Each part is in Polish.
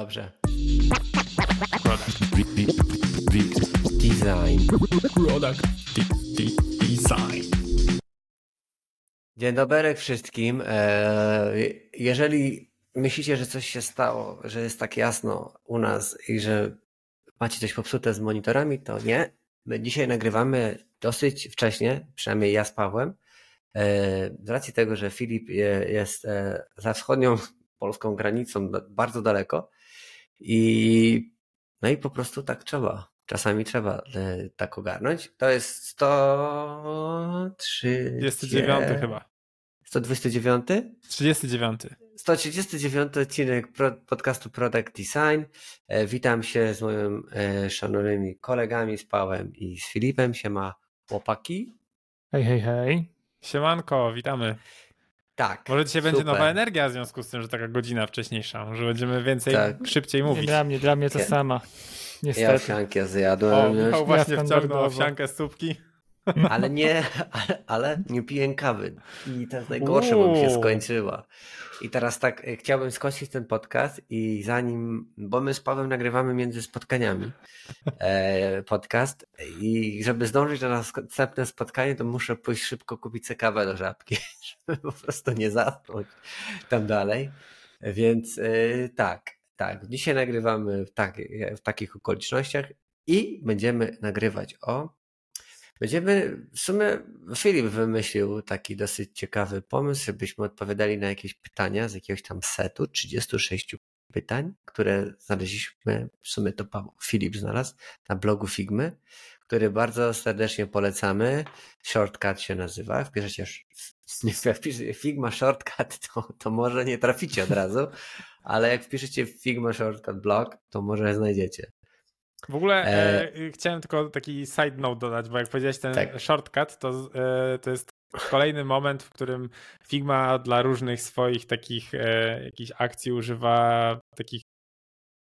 Dobrze. Product Design. Product Design. Dzień dobry wszystkim. E, jeżeli myślicie, że coś się stało, że jest tak jasno u nas i że macie coś popsute z monitorami, to nie. My dzisiaj nagrywamy dosyć wcześnie, przynajmniej ja z Pawłem. E, z racji tego, że Filip jest e, za wschodnią polską granicą bardzo daleko i no i po prostu tak trzeba. Czasami trzeba tak ogarnąć. To jest 103. 29 chyba. 129? 39. 139 odcinek podcastu Product Design. E, witam się z moimi e, szanownymi kolegami, z Pałem i z Filipem. Siema chłopaki. Hej, hej, hej. Siemanko, witamy. Tak. Może dzisiaj super. będzie nowa energia w związku z tym, że taka godzina wcześniejsza. Może będziemy więcej, tak. szybciej mówić. Nie, dla mnie, dla mnie to sama. Niestety. Ja owsiankę zjadłem. O, Michał właśnie ja wciągnął owsiankę z tubki. Ale nie, ale, ale, nie piję kawy. I to jest najgorsze, bo mi się skończyła. I teraz tak, e, chciałbym skończyć ten podcast i zanim, bo my z Pawłem nagrywamy między spotkaniami e, podcast i żeby zdążyć na następne spotkanie, to muszę pójść szybko kupić kawę do żabki, żeby po prostu nie zasnąć tam dalej. Więc e, tak, tak, dzisiaj nagrywamy w, tak, w takich okolicznościach i będziemy nagrywać o Będziemy, w sumie Filip wymyślił taki dosyć ciekawy pomysł, żebyśmy odpowiadali na jakieś pytania z jakiegoś tam setu, 36 pytań, które znaleźliśmy, w sumie to Filip znalazł, na blogu Figmy, który bardzo serdecznie polecamy. Shortcut się nazywa. Wpiszecie, Figma Shortcut, to, to może nie traficie od razu, ale jak wpiszecie Figma Shortcut blog, to może znajdziecie. W ogóle e... E, chciałem tylko taki side note dodać, bo jak powiedziałeś ten tak. shortcut, to, e, to jest kolejny moment, w którym Figma dla różnych swoich takich e, jakichś akcji używa takich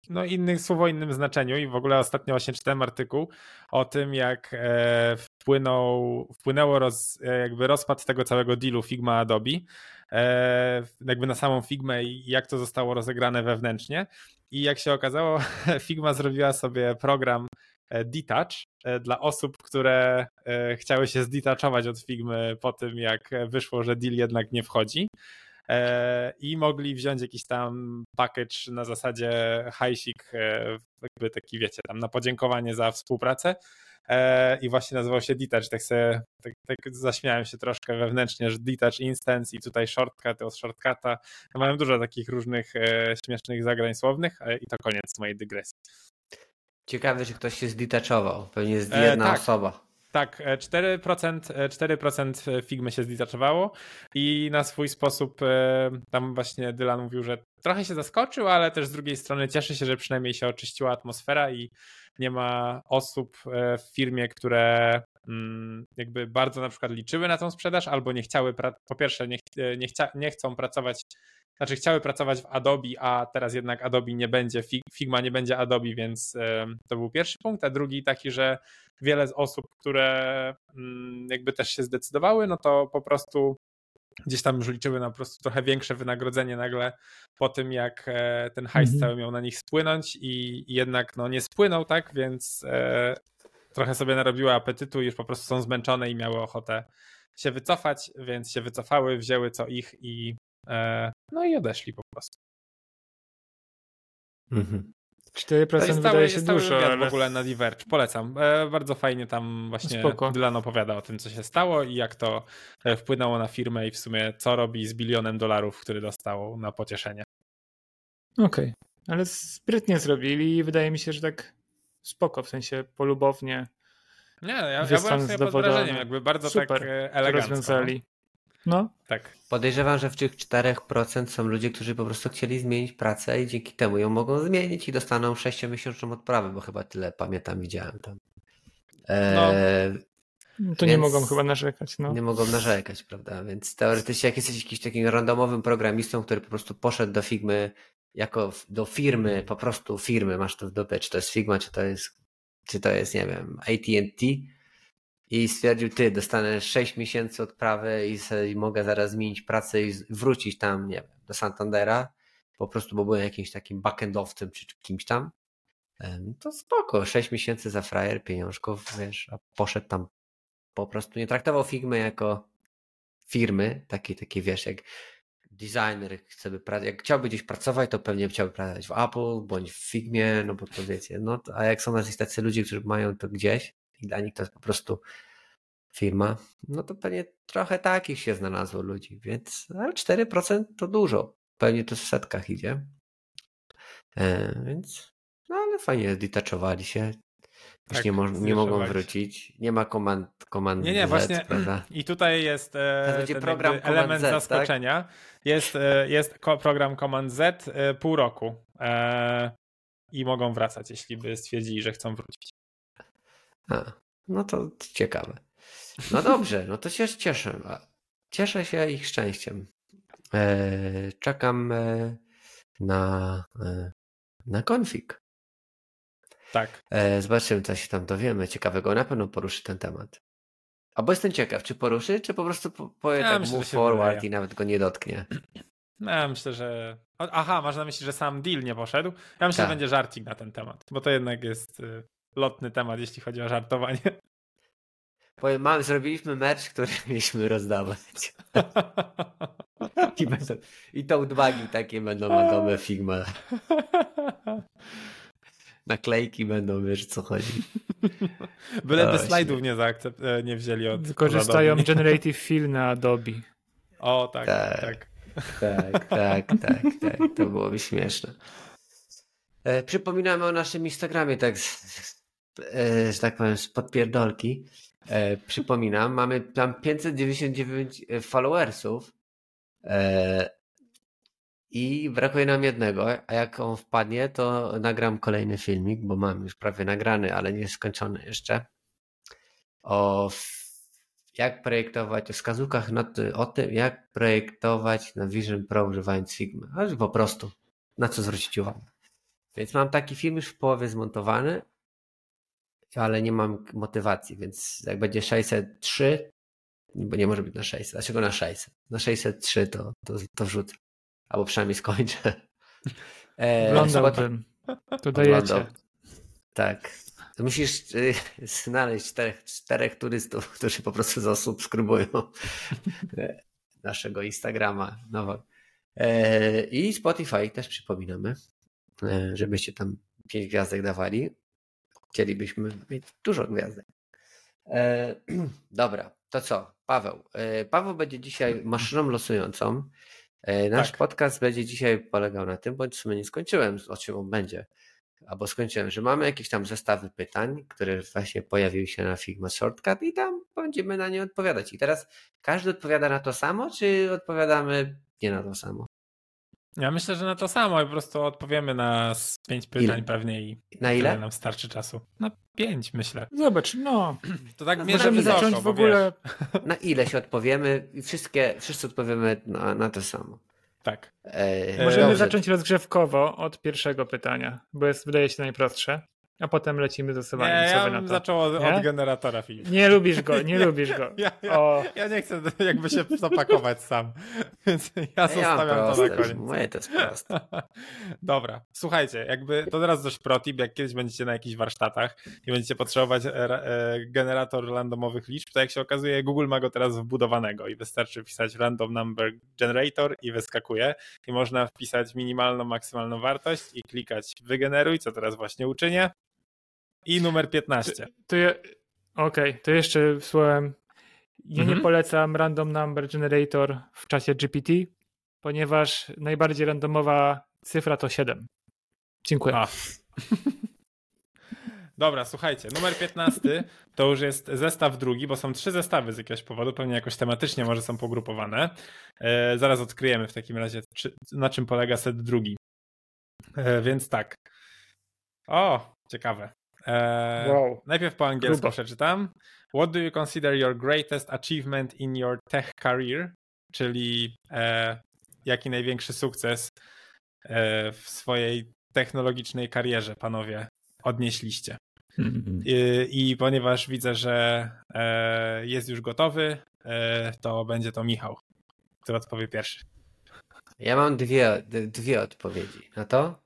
no innych słów o innym znaczeniu i w ogóle ostatnio właśnie czytałem artykuł o tym, jak e, wpłynął, wpłynęło roz, jakby rozpad tego całego dealu Figma Adobe e, jakby na samą Figmę i jak to zostało rozegrane wewnętrznie i jak się okazało Figma zrobiła sobie program Detach dla osób, które chciały się zdetachować od Figmy po tym, jak wyszło, że deal jednak nie wchodzi. E, i mogli wziąć jakiś tam package na zasadzie hajsik, e, jakby taki wiecie, tam na podziękowanie za współpracę e, i właśnie nazywał się Detach, tak sobie tak, tak zaśmiałem się troszkę wewnętrznie, że Detach Instance i tutaj shortcut od shortcuta. Mają dużo takich różnych śmiesznych zagrań słownych i to koniec mojej dygresji. Ciekawe, czy ktoś się zdetachował. Pewnie jest jedna e, tak. osoba. Tak, 4%, e, 4% e, e, Figmy się zdetaczowało i na swój sposób tam właśnie Dylan mówił, że trochę się zaskoczył, ale też z drugiej strony cieszy się, że przynajmniej się oczyściła atmosfera i nie ma osób w firmie, które mm, jakby bardzo na przykład liczyły na tą sprzedaż albo nie chciały, po pierwsze nie, nie, chcia, nie chcą pracować znaczy chciały pracować w Adobe, a teraz jednak Adobe nie będzie, Figma nie będzie Adobe, więc to był pierwszy punkt, a drugi taki, że wiele z osób, które mm, jakby też się zdecydowały, no to po prostu gdzieś tam już liczyły na po prostu trochę większe wynagrodzenie nagle po tym, jak e, ten hajs mhm. cały miał na nich spłynąć i, jednak no nie spłynął, tak, więc e, trochę sobie narobiły apetytu i już po prostu są zmęczone i miały ochotę się wycofać, więc się wycofały, wzięły co ich i no i odeszli po prostu. Mhm. 4% wydaje się dużo. Ale... w ogóle na Diverge. Polecam. E, bardzo fajnie tam właśnie Spoko. Dylan opowiada o tym, co się stało i jak to e, wpłynęło na firmę i w sumie co robi z bilionem dolarów, który dostał na pocieszenie. Okej, okay. ale sprytnie zrobili i wydaje mi się, że tak spoko, w sensie polubownie. Nie, ja, ja byłem sobie pod wrażeniem, jakby bardzo Super, tak e, elegancko. rozwiązali. No. Tak. Podejrzewam, że w tych 4% są ludzie, którzy po prostu chcieli zmienić pracę i dzięki temu ją mogą zmienić i dostaną 6-miesięczną odprawę, bo chyba tyle pamiętam, widziałem tam. Eee, no. To nie mogą chyba narzekać. No. Nie mogą narzekać, prawda? Więc teoretycznie, jak jesteś jakimś takim randomowym programistą, który po prostu poszedł do Figmy jako do firmy, po prostu firmy, masz to w dupie, czy to jest Figma, czy to jest, czy to jest, nie wiem, AT&T, i stwierdził, ty, dostanę 6 miesięcy odprawy i, sobie, mogę zaraz zmienić pracę i wrócić tam, nie wiem, do Santandera, po prostu, bo byłem jakimś takim backendowcem czy kimś tam, to spoko, 6 miesięcy za frajer, pieniążków, wiesz, a poszedł tam. Po prostu, nie traktował Figmy jako firmy, takiej, takie wiesz, jak designer chce by jak chciałby gdzieś pracować, to pewnie chciałby pracować w Apple bądź w Figmie, no bo to wiecie, no a jak są nas tacy ludzie, którzy mają to gdzieś i dla nich to jest po prostu firma, no to pewnie trochę takich się znalazło ludzi, więc ale 4% to dużo, pewnie to w setkach idzie, e, więc no ale fajnie zdetachowali się, już tak, nie, mo nie mogą wrócić. Nie ma komand, komand Nie, nie, Z, właśnie. Prawda? I tutaj jest e, ten program element Z, tak? zaskoczenia. Tak? Jest, e, jest program Command Z e, pół roku. E, I mogą wracać, jeśli by stwierdzili, że chcą wrócić. A, no to ciekawe. No dobrze, no to się cieszę. Cieszę się ich szczęściem. E, czekam e, na, na konfig. Tak. E, zobaczymy, co się tam dowiemy ciekawego. Na pewno poruszy ten temat. Albo jestem ciekaw, czy poruszy, czy po prostu powie ja tak myślę, move forward wydaje. i nawet go nie dotknie. No, ja myślę, że... Aha, masz na myśli, że sam deal nie poszedł? Ja myślę, tak. że będzie żarcik na ten temat, bo to jednak jest y, lotny temat, jeśli chodzi o żartowanie. Powiem, mam, zrobiliśmy mecz, który mieliśmy rozdawać. I, będą, I to odwagi takie będą na Figma naklejki będą, wiesz co chodzi. Byleby slajdów nie, zaakcept, e, nie wzięli od Korzystają Generative Fill na Adobe. O, tak, tak. Tak, tak, tak, tak, tak. To byłoby śmieszne. E, przypominamy o naszym Instagramie, tak, że tak powiem, z podpierdolki. E, przypominam, mamy tam 599 e, followersów. E, i brakuje nam jednego, a jak on wpadnie, to nagram kolejny filmik, bo mam już prawie nagrany, ale nie skończony jeszcze. O jak projektować, o wskazówkach na, o tym, jak projektować na Vision Pro używając Figma. Ale po prostu, na co zwrócić uwagę. Więc mam taki film już w połowie zmontowany, ale nie mam motywacji, więc jak będzie 603, bo nie może być na 600. Dlaczego na 600? Na 603 to, to, to wrzucę albo przynajmniej skończę. E, Oglądałbym. To dajecie. Tak. To musisz y, znaleźć czterech, czterech turystów, którzy po prostu zasubskrybują naszego Instagrama. No. E, I Spotify też przypominamy, e, żebyście tam pięć gwiazdek dawali. Chcielibyśmy mieć dużo gwiazdek. E, dobra, to co? Paweł. E, Paweł będzie dzisiaj maszyną losującą. E, nasz tak. podcast będzie dzisiaj polegał na tym, bądź w sumie nie skończyłem, o czym on będzie. Albo skończyłem, że mamy jakieś tam zestawy pytań, które właśnie pojawiły się na Figma Shortcut i tam będziemy na nie odpowiadać. I teraz każdy odpowiada na to samo, czy odpowiadamy nie na to samo? Ja myślę, że na to samo i po prostu odpowiemy na pięć pytań ile? pewnie i na ile nam starczy czasu. Na pięć myślę. Zobacz, no. To tak no, możemy zacząć w ogóle. Wiesz. Na ile się odpowiemy i wszystkie, wszyscy odpowiemy na, na to samo. Tak. E, możemy dobrze. zacząć rozgrzewkowo od pierwszego pytania, bo jest wydaje się najprostsze a potem lecimy ze sobą. Nie, ja bym zaczął od, od, generatora Filip. Nie lubisz go, nie lubisz go. Ja, ja, ja, nie chcę jakby się zapakować sam, więc ja zostawiam ja to na koniec. Moje to jest proste. Dobra, słuchajcie, jakby to teraz dość protip, jak kiedyś będziecie na jakichś warsztatach i będziecie potrzebować e, e, generator randomowych liczb, to jak się okazuje Google ma go teraz wbudowanego i wystarczy wpisać random number generator i wyskakuje i można wpisać minimalną, maksymalną wartość i klikać wygeneruj, co teraz właśnie uczynię i numer 15. To, ja, Okej, okay, to jeszcze słowem. Ja mhm. nie polecam Random Number Generator w czasie GPT, ponieważ najbardziej randomowa cyfra to 7. Dziękuję. A. Dobra, słuchajcie, numer 15 to już jest zestaw drugi, bo są trzy zestawy z jakiegoś powodu, pewnie jakoś tematycznie może są pogrupowane. E, zaraz odkryjemy w takim razie, czy, na czym polega set drugi. E, więc tak. O, ciekawe. Eee, wow. Najpierw po angielsku Grubo. przeczytam. What do you consider your greatest achievement in your tech career? Czyli e, jaki największy sukces e, w swojej technologicznej karierze, panowie, odnieśliście. Mm-hmm. I, I, ponieważ widzę, że e, jest już gotowy, e, to będzie to Michał, który odpowie pierwszy. Ja mam dwie, dwie odpowiedzi na to.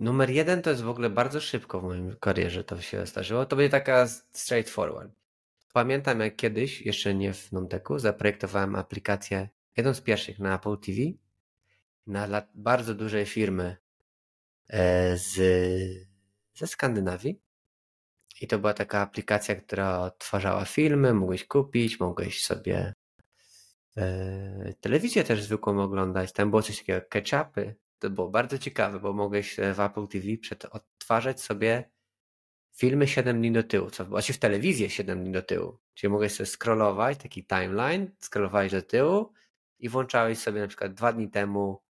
Numer jeden to jest w ogóle bardzo szybko w moim karierze to się zdarzyło. To będzie taka straightforward. Pamiętam jak kiedyś, jeszcze nie w Nomteku, zaprojektowałem aplikację, jedną z pierwszych na Apple TV, na bardzo dużej firmy e, z, ze Skandynawii. I to była taka aplikacja, która odtwarzała filmy, mogłeś kupić, mogłeś sobie e, telewizję też zwykłą oglądać. Tam było coś takiego jak ketchupy. To było bardzo ciekawe, bo mogłeś w Apple TV odtwarzać sobie filmy 7 dni do tyłu, co właśnie w telewizję 7 dni do tyłu. Czyli mogłeś sobie scrollować, taki timeline, scrollowałeś do tyłu i włączałeś sobie na przykład dwa dni temu,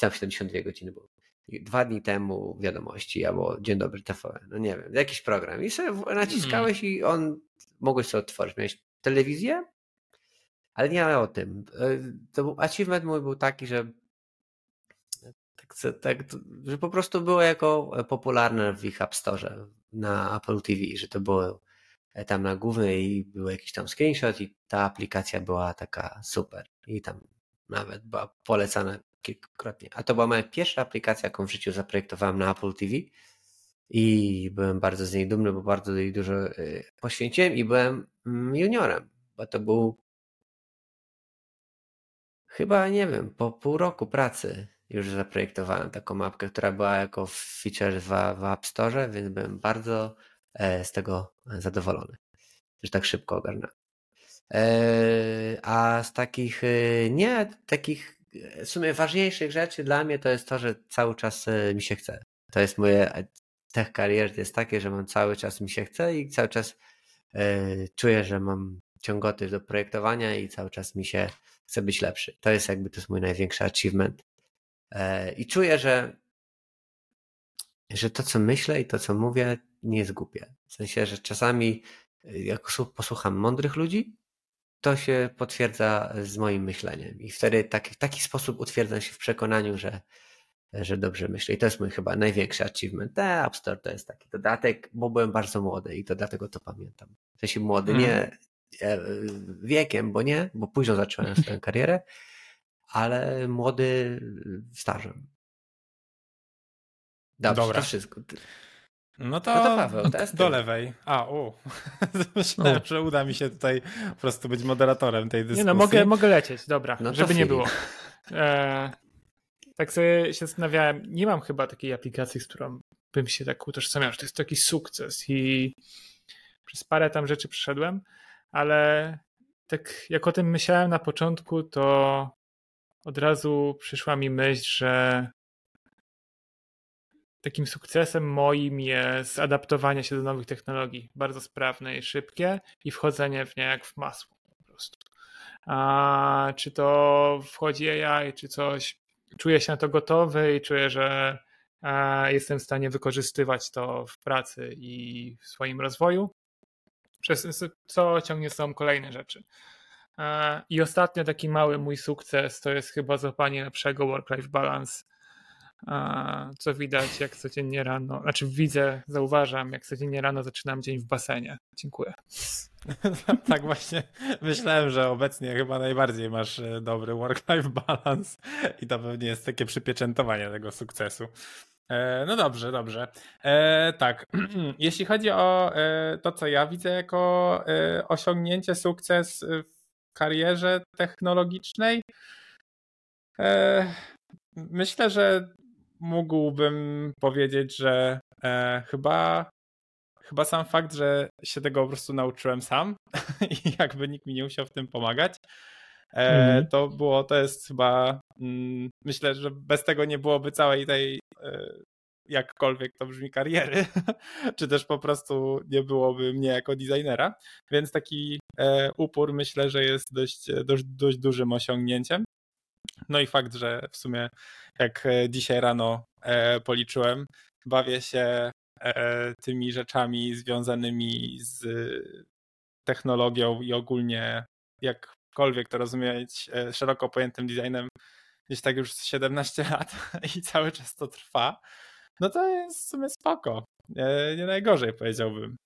tam 72 godziny było, dwa dni temu wiadomości albo Dzień dobry TVN, no nie wiem, jakiś program i sobie naciskałeś mm. i on, mogłeś sobie otworzyć. Miałeś telewizję, ale nie o tym. E, to był, achievement mój był taki, że tak, że po prostu było jako popularne w ich App Store na Apple TV, że to było tam na głównej i był jakiś tam screenshot i ta aplikacja była taka super. I tam nawet była polecana kilkukrotnie. A to była moja pierwsza aplikacja, jaką w życiu zaprojektowałem na Apple TV i byłem bardzo z niej dumny, bo bardzo jej dużo y, poświęciłem i byłem mm, juniorem, bo to był chyba, nie wiem, po pół roku pracy już zaprojektowałem taką mapkę, która była jako feature w, w App Store, więc byłem bardzo e, z tego zadowolony, że tak szybko ogarnąłem. E, a z takich, e, nie, takich w sumie ważniejszych rzeczy dla mnie to jest to, że cały czas mi się chce. To jest moje tech career, to jest takie, że mam cały czas mi się chce i cały czas czuję, że mam ciągoty do projektowania i cały czas mi się chce być lepszy. To jest jakby to jest mój największy achievement I czuję, że, że to, co myślę i to, co mówię, nie jest głupie. W sensie, że czasami, e, jak posłucham mądrych ludzi, to się potwierdza z moim myśleniem. I wtedy tak, w taki sposób utwierdzam się w przekonaniu, że, że dobrze myślę. I to jest mój chyba największy achievement. Te App Store to jest taki dodatek, bo byłem bardzo młody i to dlatego to pamiętam. W sensie młody, mm. nie e, wiekiem, bo nie, bo późno zacząłem swoją karierę, ale młody stażem. Dobrze, Dobra. to wszystko. No to, no to Paweł, do lewej. A, u. Myślałem, że uda mi się tutaj po prostu być moderatorem tej dyskusji. Nie no, mogę, mogę lecieć, dobra, no żeby nie było. E, tak sobie się zastanawiałem, nie mam chyba takiej aplikacji, z którą bym się tak utożsamiał, że to jest taki sukces i przez parę tam rzeczy przeszedłem, ale tak jak o tym myślałem na początku, to od razu przyszła mi myśl, że takim sukcesem moim jest adaptowanie się do nowych technologii, bardzo sprawne i szybkie i wchodzenie w nie jak w masło po prostu. A czy to wchodzi AI, czy coś, czuję się na to gotowy i czuję, że jestem w stanie wykorzystywać to w pracy i w swoim rozwoju, przez co ciągnie są kolejne rzeczy. E, I ostatnio taki mały mój sukces to jest chyba złapanie lepszego work-life balance, e, co widać jak codziennie rano, znaczy widzę, zauważam jak codziennie rano zaczynam dzień w basenie. Dziękuję. tak właśnie myślałem, że obecnie chyba najbardziej masz e, dobry work-life balance i to pewnie jest takie przypieczętowanie tego sukcesu. No dobrze, dobrze. Tak, jeśli chodzi o to, co ja widzę jako osiągnięcie, sukces w karierze technologicznej. E, myślę, że mógłbym powiedzieć, że e, chyba, chyba sam fakt, że się tego po prostu nauczyłem sam i jakby nikt mi nie musiał w tym pomagać, e, mhm. to było, to jest chyba, mm, myślę, że bez tego nie byłoby całej tej jakkolwiek to brzmi, kariery, czy też po prostu nie byłoby mnie jako designera, więc taki e, upór myślę, że jest dość, dość, dość dużym osiągnięciem. No i fakt, że w sumie jak e, dzisiaj rano e, policzyłem, bawię się tymi rzeczami związanymi z technologią i ogólnie jakkolwiek to rozumieć szeroko pojętym designem gdzieś tak już 17 lat i cały czas to trwa no to jest w sumie spoko. Nie, nie najgorzej powiedziałbym.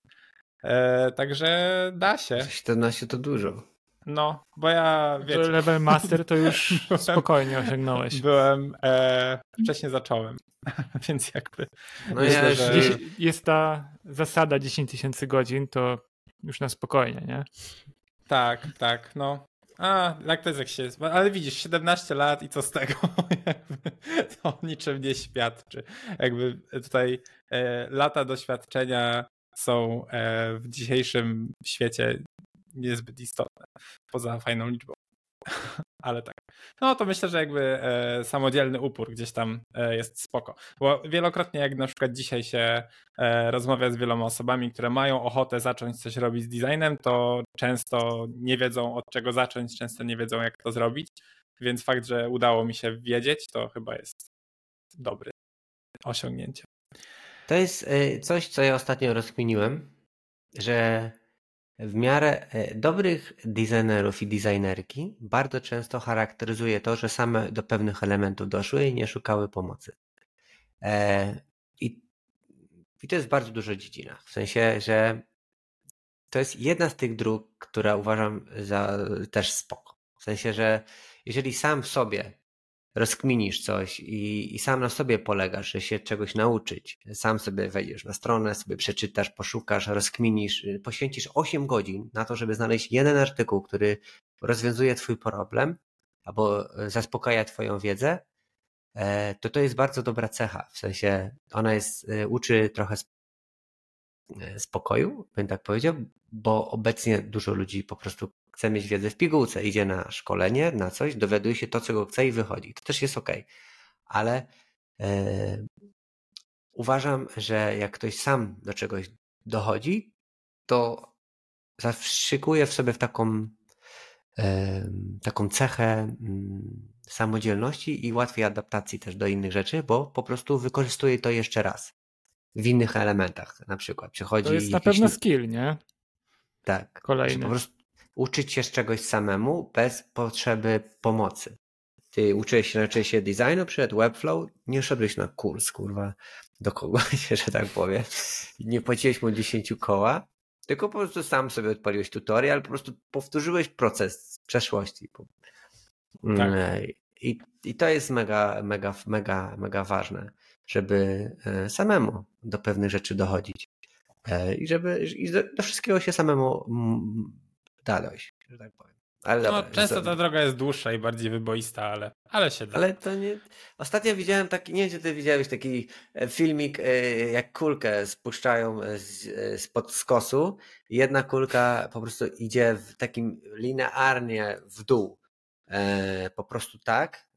E, także da się. 17 to dużo. No, bo ja wiecie, level master to już spokojnie osiągnąłeś. Byłem, e, wcześniej zacząłem, więc jakby. No myślę, że... Jest ta zasada 10 tysięcy godzin, to już na spokojnie, nie? Tak, tak, no. A, jak się. Ale widzisz, 17 lat i co z tego? to niczym nie świadczy. Jakby tutaj e, lata doświadczenia są e, w dzisiejszym świecie niezbyt istotne, poza fajną liczbą. Ale tak. No to myślę, że jakby e, samodzielny upór gdzieś tam e, jest spoko. Bo wielokrotnie, jak na przykład dzisiaj się e, rozmawia z wieloma osobami, które mają ochotę zacząć coś robić z designem, to często nie wiedzą od czego zacząć, często nie wiedzą jak to zrobić. Więc fakt, że udało mi się wiedzieć, to chyba jest dobry osiągnięcie. To jest e, coś, co ja ostatnio rozkminiłem, że w miarę e, dobrych designerów i designerki bardzo często charakteryzuje to, że same do pewnych elementów doszły i nie szukały pomocy. E, I, i to jest bardzo dużo dziedzina. W sensie, że to jest jedna z tych dróg, która uważam za też spoko. W sensie, że jeżeli sam w sobie rozkminisz coś i, i, sam na sobie polegasz, że się czegoś nauczyć, sam sobie wejdziesz na stronę, sobie przeczytasz, poszukasz, rozkminisz, y, poświęcisz 8 godzin na to, żeby znaleźć jeden artykuł, który rozwiązuje Twój problem albo y, zaspokaja Twoją wiedzę, e, to to jest bardzo dobra cecha. W sensie ona jest, y, uczy trochę e, spokoju, bym tak powiedział, bo obecnie dużo ludzi po prostu chce mieć wiedzę w pigułce, idzie na szkolenie, na coś, dowiaduje się to, czego chce i wychodzi. To też jest ok. Ale uważam, że jak ktoś sam do czegoś dochodzi, to zawszykuje w sobie w taką, taką cechę mm, samodzielności i łatwiej adaptacji też do innych rzeczy, bo po prostu wykorzystuje to jeszcze raz w innych elementach. Na przykład przychodzi. To jest na pewno skill, nie? Tak. Kolejny. Po prostu uczyć się z czegoś samemu bez potrzeby pomocy. Ty uczyłeś się, nauczyłeś się designu, przed Webflow, nie szedłeś na kurs, kurwa, do kogoś, że tak powiem. Nie płaciłeś mu 10 koła, tylko po prostu sam sobie odpaliłeś tutorial, po prostu powtórzyłeś proces z przeszłości. Tak. Mm, I, I to jest mega, mega, mega, mega ważne, żeby e, samemu do pewnych rzeczy dochodzić. E, I żeby i do wszystkiego się samemu da dojść, że tak powiem. Ale no, dobra, często ta droga jest dłuższa i bardziej wyboista, ale, ale się da. Ale to nie. Ostatnio widziałem taki, nie wiem, czy ty widziałeś taki e, filmik, e, jak kulkę spuszczają z, spod skosu. Jedna kulka po prostu idzie w takim linearnie w dół. E, po prostu tak.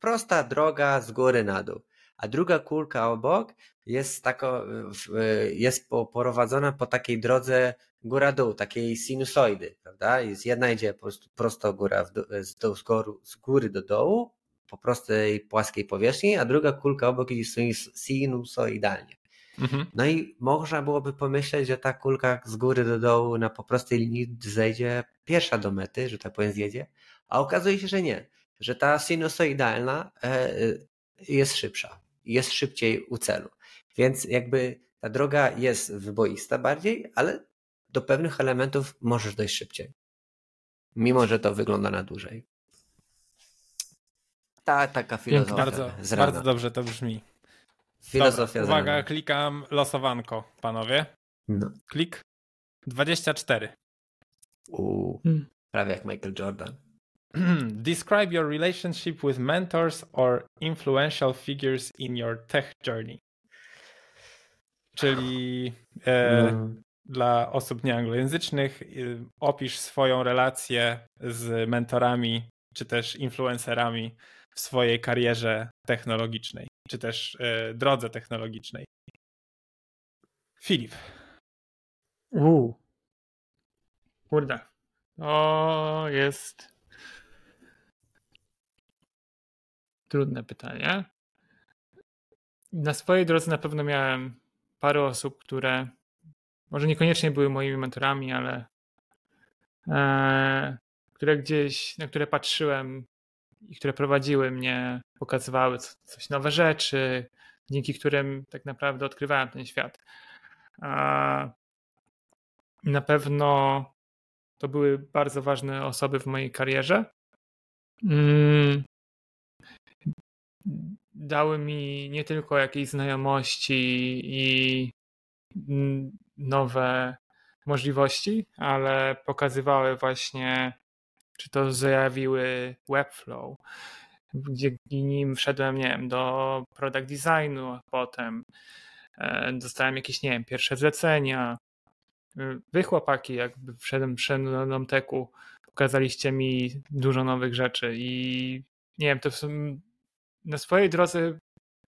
Prosta droga z góry na dół. A druga kulka obok jest, tako, jest poprowadzona po takiej drodze góra-dół, takiej sinusoidy, prawda? Jest jedna idzie po prostu prosto góra dół, z, dół, z, góry, z góry do dołu, po prostej płaskiej powierzchni, a druga kulka obok idzie sinusoidalnie. Mhm. No i można byłoby pomyśleć, że ta kulka z góry do dołu na po prostej linii zejdzie pierwsza do mety, że tak powiem zjedzie, a okazuje się, że nie, że ta sinusoidalna e, jest szybsza, jest szybciej u celu. Więc jakby ta droga jest wyboista bardziej, ale do pewnych elementów możesz dojść szybciej. Mimo, że to wygląda na dłużej. Ta taka filozofia. Bardzo, bardzo dobrze to brzmi. Filozofia Dobra, Uwaga, klikam losowanko, panowie. No. Klik 24. Uuu, hmm. prawie jak Michael Jordan. Describe your relationship with mentors or influential figures in your tech journey. Czyli e, no dla osób nieanglojęzycznych. Y, opisz swoją relację z mentorami czy też influencerami w swojej karierze technologicznej, czy też y, drodze technologicznej. Filip. Uuu. Kurde. O, jest. Trudne pytanie. Na swojej drodze na pewno miałem parę osób, które może niekoniecznie były moimi mentorami, ale e, które gdzieś, na które patrzyłem i które prowadziły mnie, pokazywały coś nowe rzeczy, dzięki którym tak naprawdę odkrywałem ten świat. Na pewno to były bardzo ważne osoby w mojej karierze. Dały mi nie tylko jakieś znajomości i nowe możliwości, ale pokazywały właśnie, czy to zajawiły Webflow, gdzie nim wszedłem, nie wiem, do product designu, a potem e, dostałem jakieś, nie wiem, pierwsze zlecenia. Wy chłopaki, jakby wszedłem, wszedłem do Nomteku, pokazaliście mi dużo nowych rzeczy i nie wiem, to na swojej drodze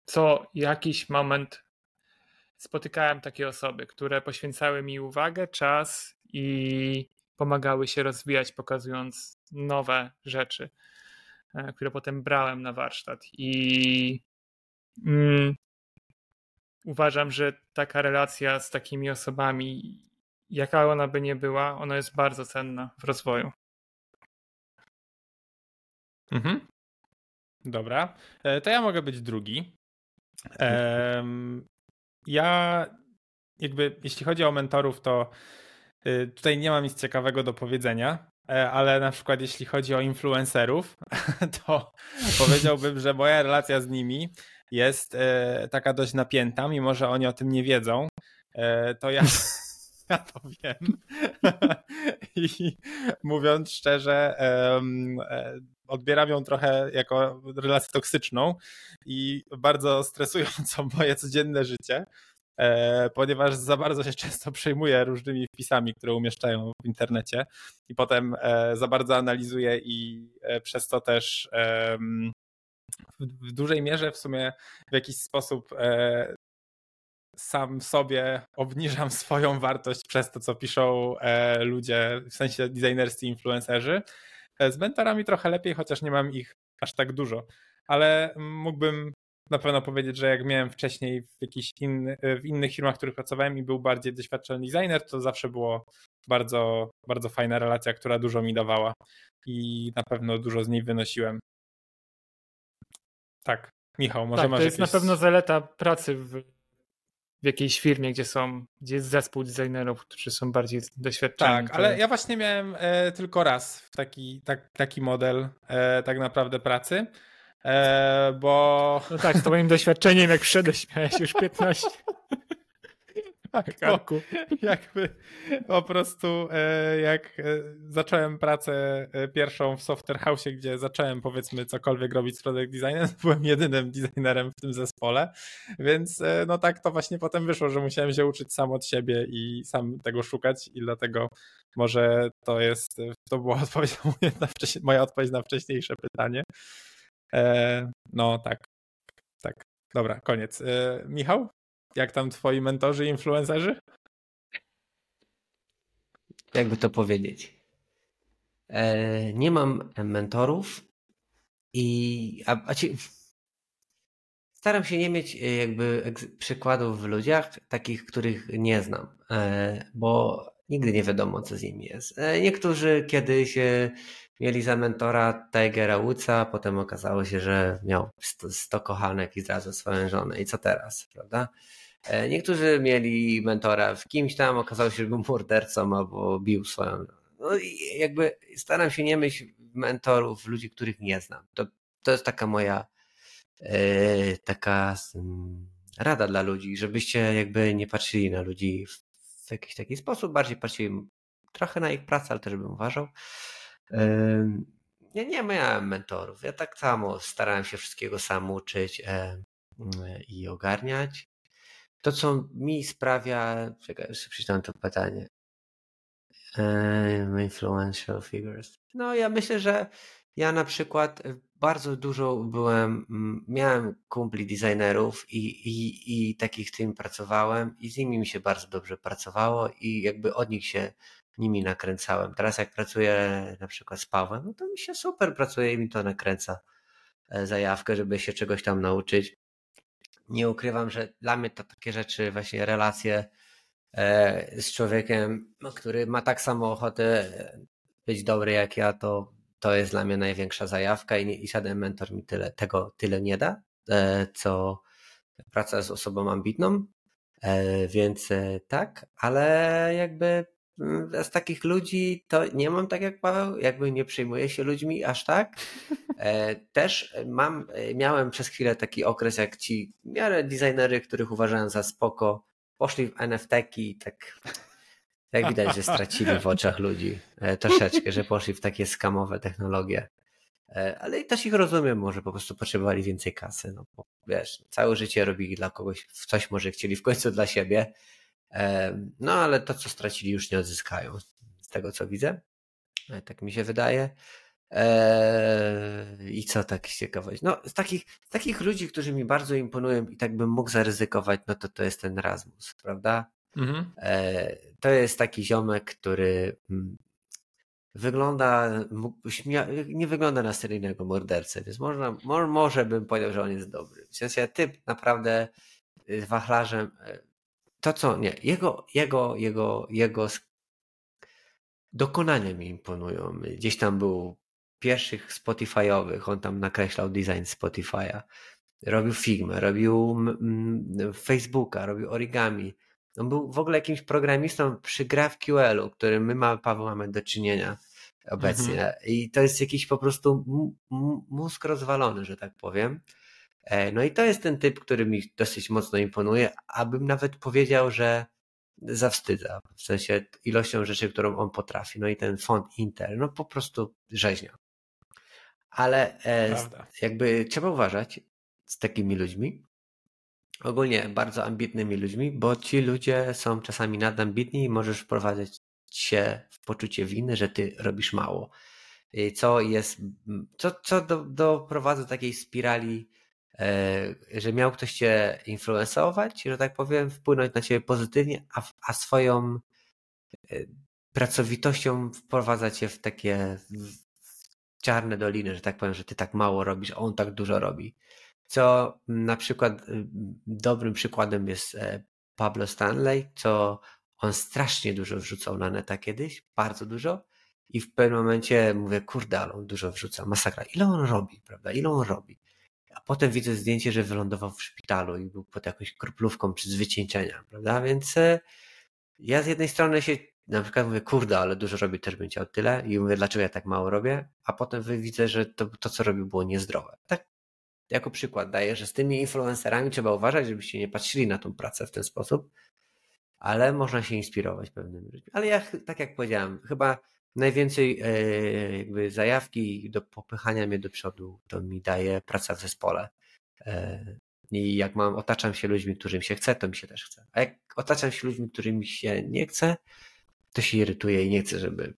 co jakiś moment spotykałem takie osoby, które poświęcały mi uwagę, czas i pomagały się rozwijać, pokazując nowe rzeczy, e, które potem brałem na warsztat. I mm, uważam, że taka relacja z takimi osobami, jaka ona by nie była, ona jest bardzo cenna w rozwoju. Mhm. Dobra, e, to ja mogę być drugi. Ja jakby, jeśli chodzi o mentorów, to y, tutaj nie mam nic ciekawego do powiedzenia, e, ale na przykład jeśli chodzi o influencerów, to powiedziałbym, że moja relacja z nimi jest e, taka dość napięta, mimo że oni o tym nie wiedzą. To ja, ja to wiem. I mówiąc szczerze, odbieram ją trochę jako relację toksyczną i bardzo stresującą moje codzienne życie, e, ponieważ za bardzo się często przejmuję różnymi wpisami, które umieszczają w internecie i potem e, za bardzo analizuję i e, przez to też w dużej mierze w sumie w jakiś sposób sam sobie obniżam swoją wartość przez to, co piszą ludzie, w sensie designerscy influencerzy z mentorami trochę lepiej, chociaż nie mam ich aż tak dużo, ale mógłbym na pewno powiedzieć, że jak miałem wcześniej w jakichś inny, w innych firmach, w których pracowałem i był bardziej doświadczony designer, to zawsze było bardzo, bardzo fajna relacja, która dużo mi dawała i na pewno dużo z niej wynosiłem. Tak, Michał, może tak, masz to jest jakieś... na pewno zaleta pracy w w jakiejś firmie, gdzie są, gdzie jest zespół designerów, którzy są bardziej doświadczeni. Tak, ale ja właśnie miałem e, tylko raz taki, tak, taki model e, tak naprawdę pracy, e, bo... No tak, z twoim doświadczeniem jak wszedłeś miałeś już 15. Tak, Karku. jakby po prostu e, jak e, zacząłem pracę e, pierwszą w Software House, gdzie zacząłem powiedzmy cokolwiek robić z product designem, byłem jedynym designerem w tym zespole, więc no tak to właśnie potem wyszło, że musiałem się uczyć sam od siebie i sam tego szukać i dlatego może to jest, to była odpowiedź na moja odpowiedź na wcześniejsze pytanie. No tak, tak. Dobra, koniec. Michał? Jak tam twoi mentorzy i influencerzy? Jakby to powiedzieć. E, nie mam mentorów i a, a ci, staram się nie mieć e, jakby przykładów w ludziach, takich, których nie znam, e, bo nigdy nie wiadomo, co z nimi jest. E, niektórzy kiedyś mieli za mentora Tigera Woodsa, potem okazało się, że miał 100, 100 kochanek i zdradzał swoją żonę. I co teraz, prawda? E, niektórzy mieli mentora w kimś tam, okazało się, że był mordercą albo bił swoją. No i jakby staram się nie myśleć mentorów, ludzi, których nie znam. To, to jest taka moja e, taka rada dla ludzi, żebyście jakby nie patrzyli na ludzi w, w jakiś taki sposób, bardziej patrzyli trochę na ich pracę, ale też bym uważał. Ja nie miałem mentorów. Ja tak samo starałem się wszystkiego sam uczyć e, i ogarniać. To, co mi sprawia. Czekaj, jeszcze przeczytam to pytanie. influential figures. No, ja myślę, że ja na przykład bardzo dużo byłem, miałem kumpli designerów i, i, i takich tym pracowałem i z nimi mi się bardzo dobrze pracowało i jakby od nich się nimi nakręcałem. Teraz jak pracuję na przykład z Pawłem, no to mi się super pracuje i mi to nakręca e, zajawkę, żeby się czegoś tam nauczyć nie ukrywam, że dla mnie to takie rzeczy, właśnie relacje e, z człowiekiem, który ma tak samo ochotę być dobry jak ja, to, to jest dla mnie największa zajawka i, i żaden mentor mi tyle, tego tyle nie da, e, co praca z osobą ambitną. E, więc tak, ale jakby mm, z takich ludzi to nie mam tak jak Paweł, jakby nie przejmuję się ludźmi aż tak. E, też mam, miałem przez chwilę taki okres jak ci miarę designery, których uważałem za spoko, poszli w NFT i tak jak widać, że stracili w oczach ludzi e, troszeczkę, że poszli w takie skamowe technologie. E, ale i też ich rozumiem, może po prostu potrzebowali więcej kasy. No bo wiesz, całe życie robili dla kogoś, coś może chcieli w końcu dla siebie. E, no ale to, co stracili, już nie odzyskają, z tego co widzę. Tak mi się wydaje. I co tak ciekawość? No, z takich, z takich ludzi, którzy mi bardzo imponują i tak bym mógł zaryzykować, no to to jest ten Rasmus, prawda? Mhm. To jest taki ziomek, który mm, wygląda, nie wygląda na seryjnego mordercę, więc można, może bym powiedział, że on jest dobry. W sensie typ naprawdę z wachlarzem, e, to co, nie, jego, jego, jego, jego dokonania mi imponują. Gdzieś tam był pierwszych Spotify'owych, on tam nakreślał design Spotify'a, robił Figma, robił Facebooka, robił origami, on był w ogóle jakimś programistą przy GraphQL-u, którym my, mamy, Paweł, mamy do czynienia obecnie. Mhm. I to jest jakiś po prostu mózg rozwalony, że tak powiem. E, no i to jest ten typ, który mi dosyć mocno imponuje, abym nawet powiedział, że zawstydza, w sensie ilością rzeczy, którą on potrafi. No i ten font Intel, no po prostu rzeźnia. Ale e, jakby trzeba uważać z takimi ludźmi, ogólnie bardzo ambitnymi ludźmi, bo ci ludzie są czasami nadambitni i możesz wprowadzać się w poczucie winy, że ty robisz mało. Co jest, co, co do, doprowadza do takiej spirali, e, że miał ktoś cię influencować, że tak powiem, wpłynąć na ciebie pozytywnie, a, a swoją e, pracowitością wprowadza cię w takie czarne doliny, że tak powiem, że ty tak mało robisz, a on tak dużo robi. Co na przykład y, dobrym przykładem jest e, Pablo Stanley, co on strasznie dużo wrzucał na neta kiedyś, bardzo dużo. I w pewnym momencie mówię, kurde, ale on dużo wrzuca, masakra. Ile on robi, prawda? Ile on robi? A potem widzę zdjęcie, że wylądował w szpitalu i był pod jakąś kroplówką przy wycieńczenia, prawda? Więc e, ja z jednej strony się na przykład mówię, kurde, ale dużo robi, też bym chciał tyle. I mówię, dlaczego ja tak mało robię? A potem widzę, że to, to co robił, było niezdrowe. Tak jako przykład daję, że z tymi influencerami trzeba uważać, żebyście nie patrzyli na tą pracę w ten sposób, ale można się inspirować pewnym rzeczami. Ale ja, tak jak powiedziałem, chyba najwięcej e, jakby zajawki do popychania mnie do przodu to mi daje praca w zespole. E, I jak mam, otaczam się ludźmi, którym się chce, to mi się też chce. A jak otaczam się ludźmi, którym się nie chce, to się irytuję i nie chcę, żeby.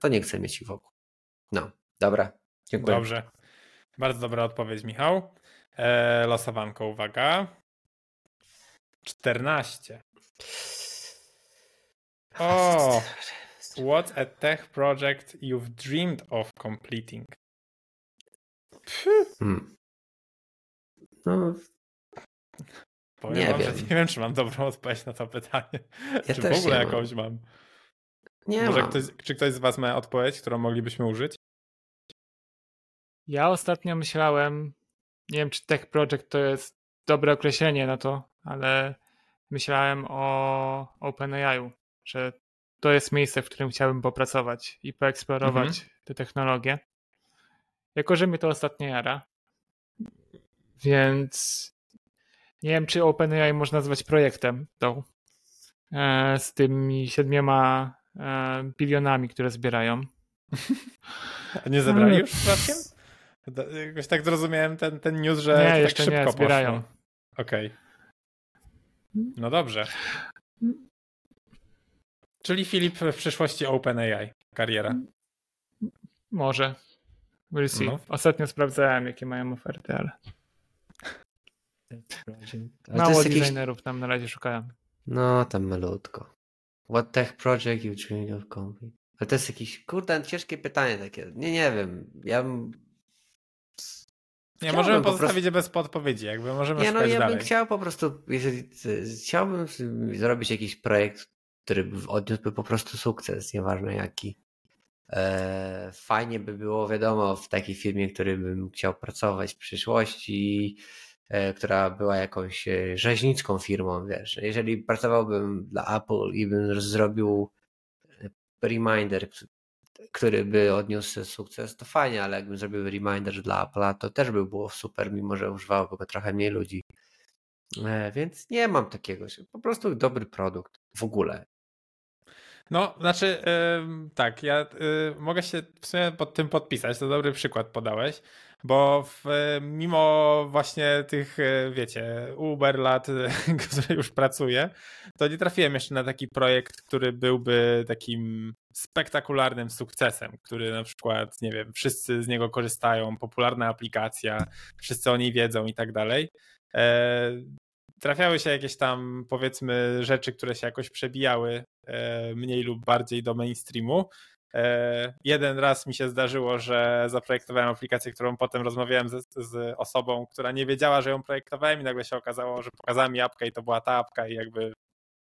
To nie chcę mieć ich wokół. No, dobra. Dziękuję. Dobrze. Bardzo dobra odpowiedź, Michał. E, losowanko, uwaga. 14. O! What's a tech project you've dreamed of completing? Hmm. No, Powiem nie wam, wiem. nie wiem, czy mam dobrą odpowiedź na to pytanie. Ja czy w ogóle jakąś mam. Nie Może mam. Ktoś, czy ktoś z was ma odpowiedź, którą moglibyśmy użyć? Ja ostatnio myślałem, nie wiem czy Tech Project to jest dobre określenie na to, ale myślałem o OpenAI, że to jest miejsce, w którym chciałbym popracować i poeksplorować mhm. te technologie. Jako, że mnie to ostatnio jara, więc nie wiem, czy OpenAI można nazwać projektem tą, e, z tymi siedmioma e, bilionami, które zbierają. A nie zebrali już przypadkiem? Jakoś tak zrozumiałem ten, ten news, że nie, tak jeszcze szybko nie, zbierają. Okej. Okay. No dobrze. Czyli Filip w przyszłości OpenAI kariera. Może. We'll see. No. Ostatnio sprawdzałem, jakie mają oferty, ale. Mało designerów jakieś... tam na razie szukają. No, tam malutko. What tech project you dreamed of complete? Ale to jest jakieś, kurde, ciężkie pytanie takie. Nie, nie wiem. Ja bym nie, możemy pozostawić prostu... je bez podpowiedzi, jakby możemy Nie, no ja dalej. bym chciał po prostu, jeżeli chciałbym zrobić jakiś projekt, który odniósłby po prostu sukces, nieważne jaki. E, fajnie by było, wiadomo, w takiej firmie, w której bym chciał pracować w przyszłości, e, która była jakąś e, rzeźnicką firmą, wiesz. Jeżeli pracowałbym dla Apple i bym zrobił reminder, który by odniósł sukces, to fajnie, ale jakbym zrobił reminder dla Apple'a, to też by było super, mimo że używało go trochę mniej ludzi. Więc nie mam takiego, po prostu dobry produkt w ogóle. No, znaczy, tak, ja yy, mogę się w sumie pod tym podpisać. To dobry przykład podałeś, bo w, mimo właśnie tych, y, wiecie, Uber lat, które już pracuję, to nie trafiłem jeszcze na taki projekt, który byłby takim spektakularnym sukcesem, który na przykład, nie wiem, wszyscy z niego korzystają, popularna aplikacja, wszyscy o niej wiedzą i tak dalej. E, trafiały się jakieś tam, powiedzmy, rzeczy, które się jakoś przebijały e, mniej lub bardziej do mainstreamu. E, jeden raz mi się zdarzyło, że zaprojektowałem aplikację, którą potem rozmawiałem z, z, osobą, która nie wiedziała, że ją projektowałem i nagle się okazało, że pokazała mi apkę i to była ta apka i jakby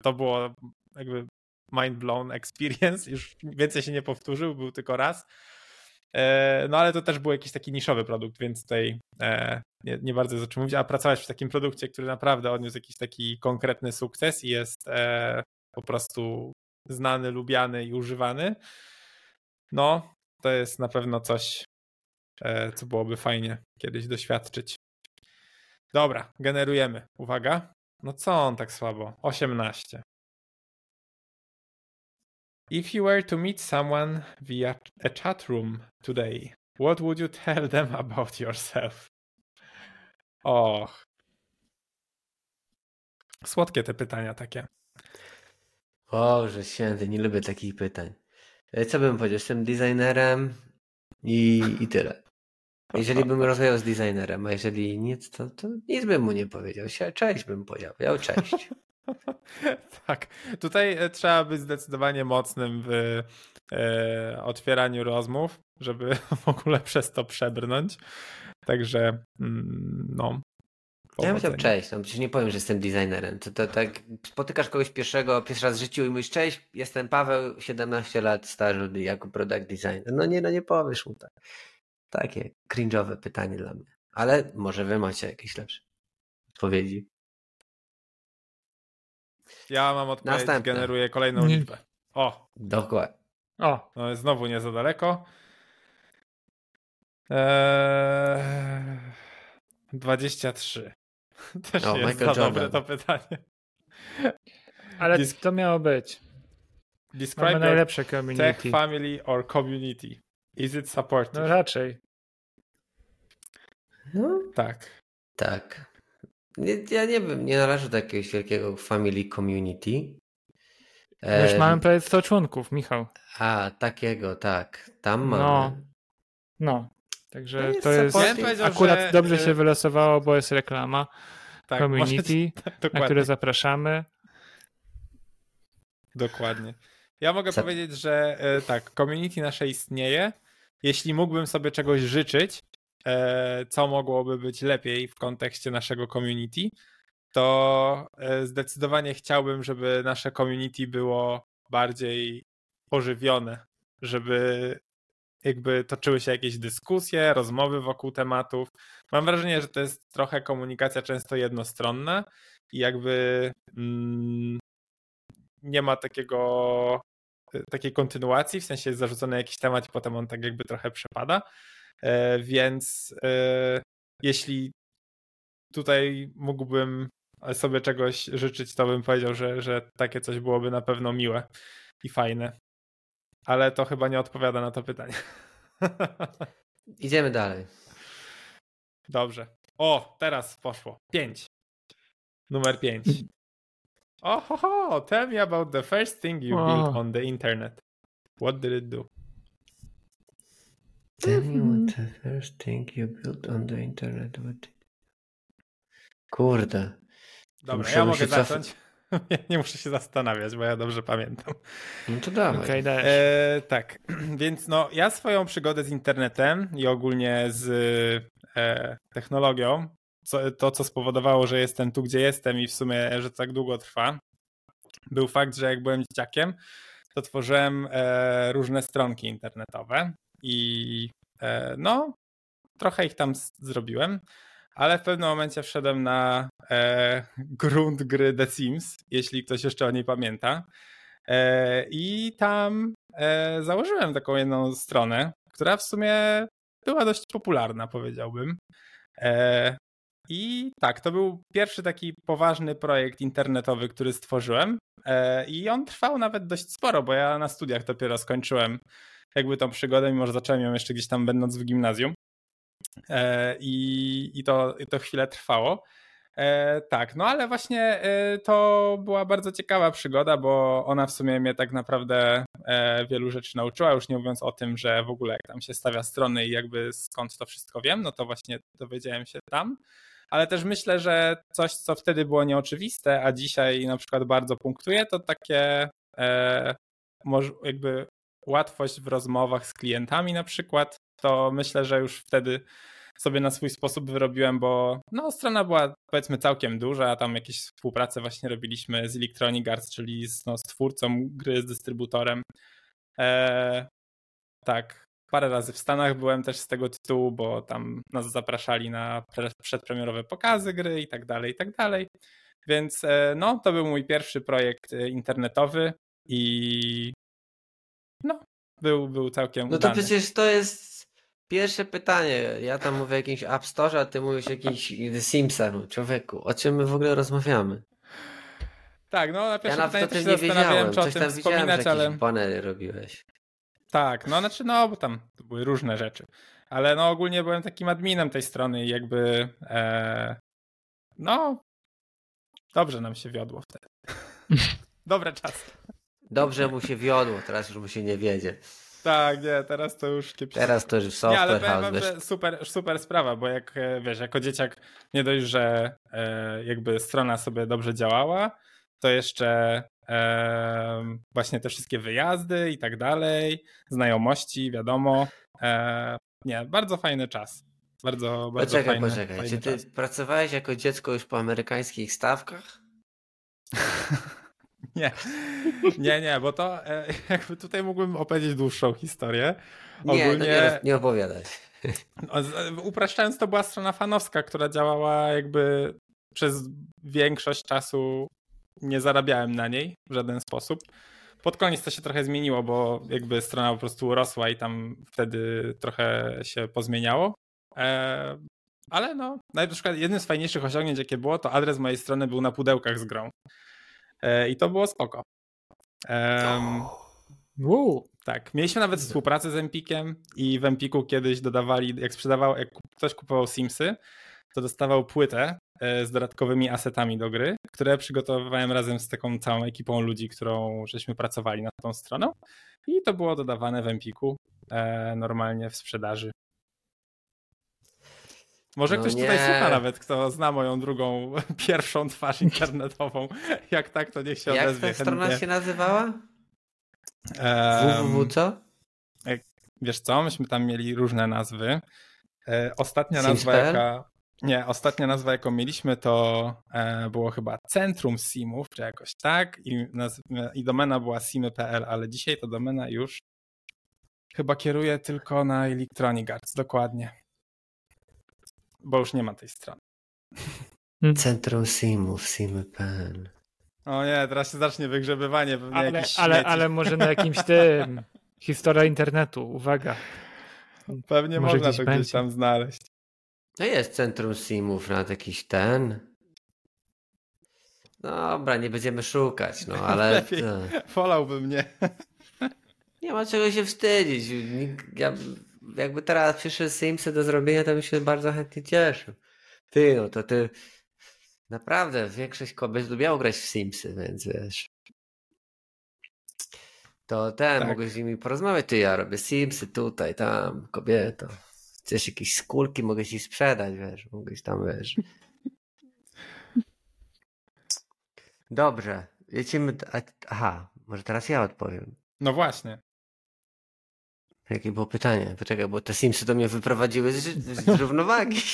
to było jakby mind blown experience, już więcej się nie powtórzył, był tylko raz. E, no ale to też był jakiś taki niszowy produkt, więc tutaj e, nie, nie bardzo jest o czym mówić, a pracować w takim produkcie, który naprawdę odniósł jakiś taki konkretny sukces i jest po prostu znany, lubiany i używany, no to jest na pewno coś, co byłoby fajnie kiedyś doświadczyć. Dobra, generujemy. Uwaga. No co on tak słabo? 18. If you were to meet someone via a chat room today, what would you tell them about yourself? Och. Słodkie te pytania takie. że święty, nie lubię takich pytań. E, co bym powiedział? Jestem designerem i, i tyle. Jeżeli bym rozmawiał z designerem, a jeżeli nic, to, to nic bym mu nie powiedział. Cześć bym powiedział. Cześć. tak. Tutaj e, trzeba być zdecydowanie mocnym w e, otwieraniu rozmów, żeby w ogóle przez to przebrnąć. Także mm, no. Ja bym chciał cześć, no przecież nie powiem, że jestem designerem. To, to tak spotykasz kogoś pierwszego, pierwszy raz w życiu i mówisz cześć, jestem Paweł, 17 lat stażu jako product designer. No nie, no nie powiesz mu tak. Takie cringe'owe pytanie dla mnie. Ale może wy macie jakieś lepsze odpowiedzi. Ja mam odpowiedź, Następne. generuję kolejną nie. liczbę. O. Dokładnie. O, no znowu nie za daleko. Eee, 23. Też o, jest Michael za Jordan. dobre to pytanie. Ale Dis to miało być. Describe Mamy najlepsze community. Tech family or community. Is it supportive? No raczej. No. Tak. Tak. Nie, ja nie wiem, nie należę do jakiegoś wielkiego family community. Wiesz, e... mamy prawie 100 członków, Michał. A, takiego, tak. Tam mamy. No, no. Także to jest, to jest akurat że... dobrze się wylosowało, bo jest reklama tak, community, tak, na które zapraszamy. Dokładnie. Ja mogę powiedzieć, że e, tak, community nasze istnieje. Jeśli mógłbym sobie czegoś życzyć, E, co mogłoby być lepiej w kontekście naszego community, to e, zdecydowanie chciałbym, żeby nasze community było bardziej pożywione, żeby jakby toczyły się jakieś dyskusje, rozmowy wokół tematów. Mam wrażenie, że to jest trochę komunikacja często jednostronna i jakby mm, nie ma takiego e, takiej kontynuacji, w sensie jest zarzucony jakiś temat i potem on tak jakby trochę przepada. E, więc e, jeśli tutaj mógłbym sobie czegoś życzyć, to bym powiedział, że, że takie coś byłoby na pewno miłe i fajne. Ale to chyba nie odpowiada na to pytanie. Idziemy dalej. Dobrze. O, teraz poszło. Pięć. Numer pięć. Oh, ho, ho, tell me about the first thing you oh. built on the internet. What did it do? Tell me what the first thing you built on the internet would Kurde. Dobra, muszę ja mogę zacząć. Ja nie muszę się zastanawiać, bo ja dobrze pamiętam. No to dawaj. Okay, e, tak, więc no ja swoją przygodę z internetem i ogólnie z e, technologią, co, to co spowodowało, że jestem tu, gdzie jestem i w sumie, że tak długo trwa, był fakt, że jak byłem dzieciakiem, to tworzyłem e, różne stronki internetowe i e, no, trochę ich tam zrobiłem, ale w pewnym momencie wszedłem na e, grunt gry The Sims, jeśli ktoś jeszcze o niej pamięta. E, I tam e, założyłem taką jedną stronę, która w sumie była dość popularna, powiedziałbym. E, I tak, to był pierwszy taki poważny projekt internetowy, który stworzyłem. E, I on trwał nawet dość sporo, bo ja na studiach dopiero skończyłem jakby tą przygodę, mimo że zacząłem ją jeszcze gdzieś tam będąc w gimnazjum. E, I, i, to, i to chwilę trwało. E, tak, no ale właśnie e, to była bardzo ciekawa przygoda, bo ona w sumie mnie tak naprawdę wielu rzeczy nauczyła, już nie mówiąc o tym, że w ogóle jak tam się stawia strony i jakby skąd to wszystko wiem, no to właśnie dowiedziałem się tam. Ale też myślę, że coś, co wtedy było nieoczywiste, a dzisiaj na przykład bardzo punktuje, to takie jakby łatwość w rozmowach z klientami na przykład, to myślę, że już wtedy sobie na swój sposób wyrobiłem, bo no, strona była powiedzmy całkiem duża, a tam jakieś współpracę właśnie robiliśmy z Electronic Arts, czyli z, no, z twórcą gry, z dystrybutorem. E, tak, parę razy w Stanach byłem też z tego tytułu, bo tam nas zapraszali na przedpremierowe pokazy gry i tak dalej, i tak dalej. Więc e, no, to był mój pierwszy projekt e, internetowy i no, był, był całkiem No to udany. przecież to jest pierwsze pytanie. Ja tam mówię o jakimś App Store, a ty mówisz o jakimś The Simsach. Człowieku, o czym my w ogóle rozmawiamy? Tak, no na Ja pierwsze o pytanie też nie się zastanawiałem, czy o tym wspominać, ale banery robiłeś. tak, no znaczy no, bo tam to były różne rzeczy. Ale no ogólnie byłem takim adminem tej strony i jakby e, no dobrze nam się wiodło wtedy. Dobre czasy. Dobrze mu się wiodło, teraz już mu się nie wiedzie. Tak, nie, teraz to już kiepsko. Teraz to już Nie, ale software powiem house, wam, że super, super sprawa, bo jak e, wiesz, jako dzieciak nie dość, że e, jakby strona sobie dobrze działała, to jeszcze e, właśnie te wszystkie wyjazdy i tak dalej, znajomości, wiadomo. E, nie, bardzo fajny czas. Bardzo, bardzo Poczekaj, fajny, poczekaj. fajny Czy ty czas. pracowałeś jako dziecko już po amerykańskich stawkach? Nie, nie, nie, bo to e, jakby tutaj mógłbym opowiedzieć dłuższą historię. Nie, no Ogólnie... nie, roz- nie. No, z- Upraszczając, to była strona fanowska, która działała jakby przez większość czasu nie zarabiałem na niej w żaden sposób. Pod koniec to się trochę zmieniło, bo jakby strona po prostu rosła i tam wtedy trochę się pozmieniało. E, ale no, na przykład jednym z fajniejszych osiągnięć, jakie było, to adres mojej strony był na pudełkach z grą. E, I to było spoko. Em, Wow. tak, mieliśmy nawet współpracę z Empikiem i w Empiku kiedyś dodawali, jak sprzedawał, jak ktoś kupował Simsy, to dostawał płytę e, z dodatkowymi asetami do gry, które przygotowywałem razem z taką całą ekipą ludzi, którą żeśmy pracowali nad tą stroną i to było dodawane w Empiku e, normalnie w sprzedaży. Może No ktoś tutaj nie. słucha nawet, kto zna moją drugą, pierwszą twarz internetową. Jak tak, to niech się Jak odezwie ta strona chętnie. się nazywała? Em, www co? Wiesz co, myśmy tam mieli różne nazwy. E, Ostatnia nazwa, Sims.pl? jaka. Nie, ostatnia nazwa, jaką mieliśmy, to e, było chyba Centrum Simów, czy jakoś tak. I, naz- I domena była simy.pl, ale dzisiaj ta domena już chyba kieruje tylko na Electronic Arts, dokładnie. Bo już nie ma tej strony. Centrum Simów, Simy.pl. O nie, teraz się zacznie wygrzebywanie pewnie Ale, ale, ale może na jakimś tym. Historia internetu, uwaga. Pewnie może można gdzieś to będzie. gdzieś tam znaleźć. No jest Centrum Simów nad jakiś ten. Dobra, nie będziemy szukać, no ale Lepiej. to, Wolałbym nie. nie ma czego się wstydzić. Ja, jakby teraz przyszły Simsy do zrobienia, to bym się bardzo chętnie cieszył. Ty, no to ty naprawdę większość kobiet lubiało grać w Simsy, więc wiesz. To ten, Tak. mogę z nimi porozmawiać. Ty, ja robię Simsy tutaj, tam, kobieto. Chcesz jakieś skórki, mogę ci sprzedać, wiesz, mogę ci tam, wiesz. Dobrze, lecimy. Aha, może teraz ja odpowiem. No właśnie. Jakie było pytanie? Poczekaj, bo te Simsy do mnie wyprowadziły z, z równowagi.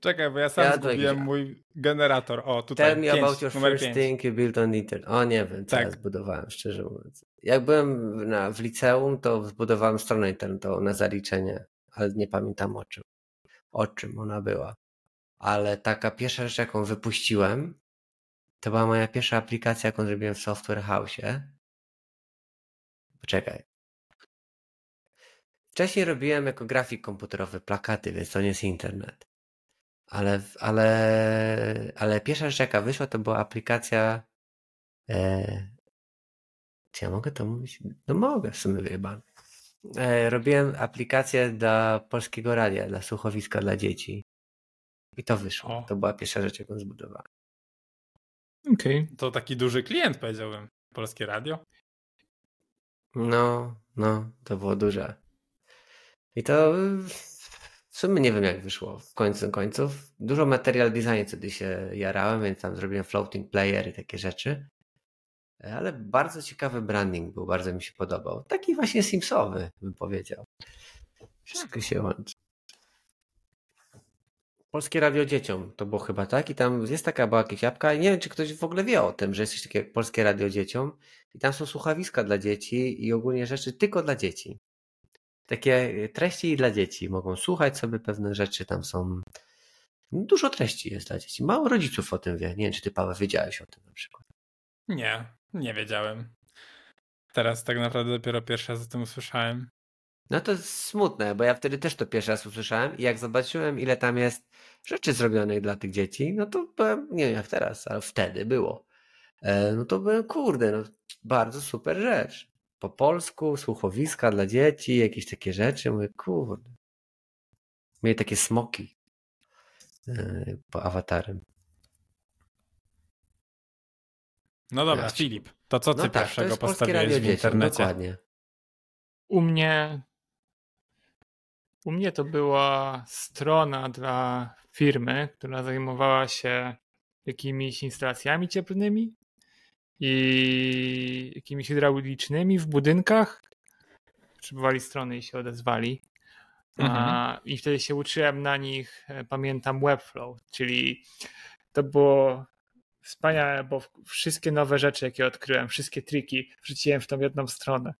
Czekaj, bo ja sam Ja zgubiłem mój generator. O, tutaj Tell me pięć, about your first pięć. thing you built on internet. O nie wiem, co Tak. ja zbudowałem, szczerze mówiąc. Jak byłem na, w liceum, to zbudowałem stronę internetową na zaliczenie, ale nie pamiętam o czym. o czym ona była. Ale taka pierwsza rzecz, jaką wypuściłem, to była moja pierwsza aplikacja, jaką zrobiłem w Software House. Poczekaj. Wcześniej robiłem jako grafik komputerowy plakaty, więc to nie jest internet. Ale, ale, ale pierwsza rzecz, jaka wyszła, to była aplikacja. E, czy ja mogę to mówić? No mogę, w sumie wyjebane. E, robiłem aplikację dla polskiego radia, dla słuchowiska dla dzieci. I to wyszło. O. To była pierwsza rzecz, jaką zbudowałem. Okej. Okay. To taki duży klient, powiedziałbym. Polskie radio? No, no, to było duże. I to w sumie nie wiem, jak wyszło w końcu końców. Dużo material design wtedy się jarałem, więc tam zrobiłem floating player i takie rzeczy. Ale bardzo ciekawy branding był, bardzo mi się podobał. Taki właśnie Simsowy, bym powiedział. Wszystko się łączy. Polskie Radio Dzieciom to było chyba tak i tam jest taka była jakaś i nie wiem, czy ktoś w ogóle wie o tym, że jest coś takiego jak Polskie Radio Dzieciom i tam są słuchawiska dla dzieci i ogólnie rzeczy tylko dla dzieci. Takie treści dla dzieci. Mogą słuchać sobie pewne rzeczy, tam są dużo treści jest dla dzieci. Mało rodziców o tym wie. Nie wiem, czy ty Paweł wiedziałeś o tym na przykład. Nie, nie wiedziałem. Teraz tak naprawdę dopiero pierwszy raz o tym usłyszałem. No to smutne, bo ja wtedy też to pierwszy raz usłyszałem i jak zobaczyłem, ile tam jest rzeczy zrobionych dla tych dzieci, no to byłem, nie wiem jak teraz, ale wtedy było. E, no to byłem, kurde, no bardzo super rzecz. Po polsku, słuchowiska dla dzieci, jakieś takie rzeczy. Mówię, kurde. Mieli takie smoki e, po awatarem. No dobra, ja Filip, to co ty no tak, pierwszego postawiłeś w internecie? Dokładnie. U mnie u mnie to była strona dla firmy, która zajmowała się jakimiś instalacjami cieplnymi i jakimiś hydraulicznymi w budynkach. Potrzebowali strony i się odezwali. Mhm. I wtedy się uczyłem na nich, e, pamiętam, Webflow, czyli to było wspaniałe, bo wszystkie nowe rzeczy, jakie odkryłem, wszystkie triki wrzuciłem w tą jedną stronę.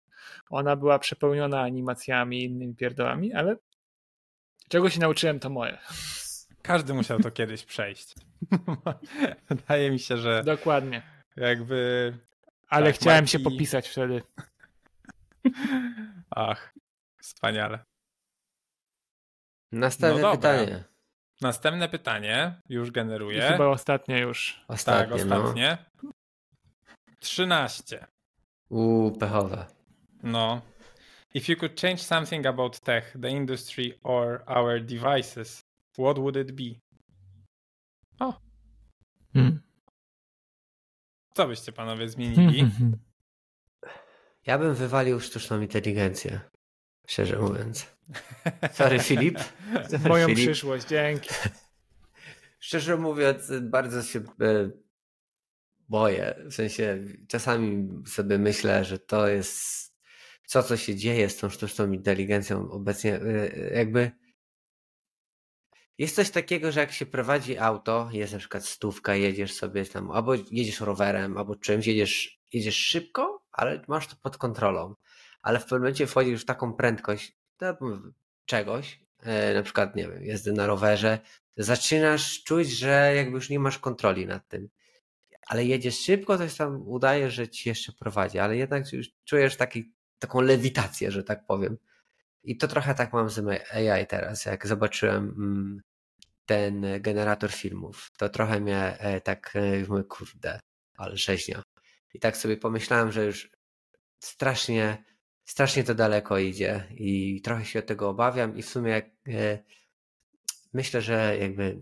Ona była przepełniona animacjami i innymi pierdołami, ale czego się nauczyłem, to moje. Każdy musiał to kiedyś przejść. Wydaje mi się, że. Dokładnie. Jakby. Ale tak, chciałem Marki... się popisać wtedy. Ach, wspaniale. Następne no pytanie. Następne pytanie już generuję. I chyba ostatnie już. Ostatnie, tak, ostatnie. No. 13. Uuu, pechowe. No. If you could change something about tech, the industry or our devices, what would it be? O. Hmm. Co byście panowie zmienili? Ja bym wywalił sztuczną inteligencję. Szczerze mówiąc. Sorry, Filip. Moją Filip. przyszłość, dzięki. Szczerze mówiąc, bardzo się e, boję. W sensie, czasami sobie myślę, że to jest co, co się dzieje z tą sztuczną inteligencją obecnie. E, jakby jest coś takiego, że jak się prowadzi auto, jest na przykład stówka, jedziesz sobie tam, albo jedziesz rowerem, albo czymś, jedziesz, jedziesz szybko, ale masz to pod kontrolą. Ale w pewnym momencie wchodzisz w taką prędkość czegoś, e, na przykład, nie wiem, jazdy na rowerze, zaczynasz czuć, że jakby już nie masz kontroli nad tym. Ale jedziesz szybko, coś tam udaje, że ci jeszcze prowadzi, ale jednak już czujesz taki, taką lewitację, że tak powiem. I to trochę tak mam z AI teraz, jak zobaczyłem mm, ten generator filmów, to trochę mnie e, tak e, mówię, kurde, ale rzeźnia. I tak sobie pomyślałem, że już strasznie, strasznie to daleko idzie i trochę się od tego obawiam i w sumie jak, e, myślę, że jakby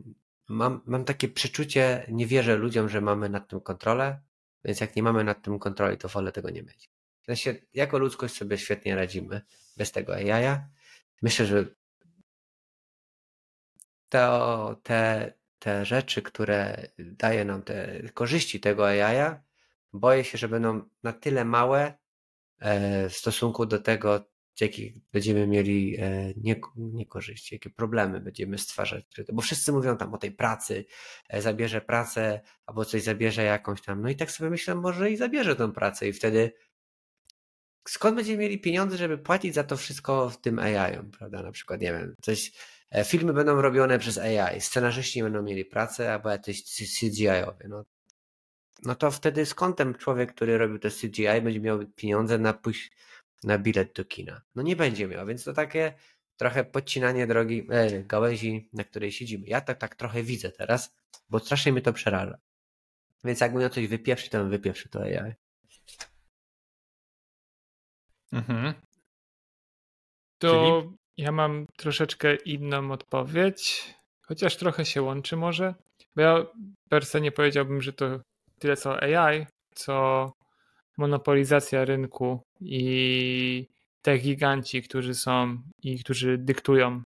mam, mam takie przeczucie, nie wierzę ludziom, że mamy nad tym kontrolę, więc jak nie mamy nad tym kontroli, to wolę tego nie mieć. W sensie, jako ludzkość sobie świetnie radzimy bez tego AI. Myślę, że to, te, te rzeczy, które daje nam te korzyści tego AI, boję się, że będą na tyle małe e, w stosunku do tego, jakie będziemy mieli niekorzyści, jakie problemy będziemy stwarzać. Bo wszyscy mówią tam o tej pracy, e, zabierze pracę, albo coś zabierze jakąś tam. No i tak sobie myślę, może i zabierze tą pracę i wtedy skąd będziemy mieli pieniądze, żeby płacić za to wszystko w tym AI, prawda? Na przykład, nie wiem, coś, e, filmy będą robione przez AI, scenarzyści będą mieli pracę, albo jacyś CGI-owie. No, no to wtedy skąd ten człowiek, który robił te CGI, będzie miał pieniądze na pójść na bilet do kina? No nie będzie miał, więc to takie trochę podcinanie drogi, e, gałęzi, na której siedzimy. Ja tak, tak trochę widzę teraz, bo strasznie mnie to przeraża. Więc jakbym miał coś wypieprzyć, to bym wypieprzy to AI. Mhm. To Czyli? ja mam troszeczkę inną odpowiedź, chociaż trochę się łączy może, bo ja per se nie powiedziałbym, że to tyle co AI, co monopolizacja rynku i te giganci, którzy są i którzy dyktują,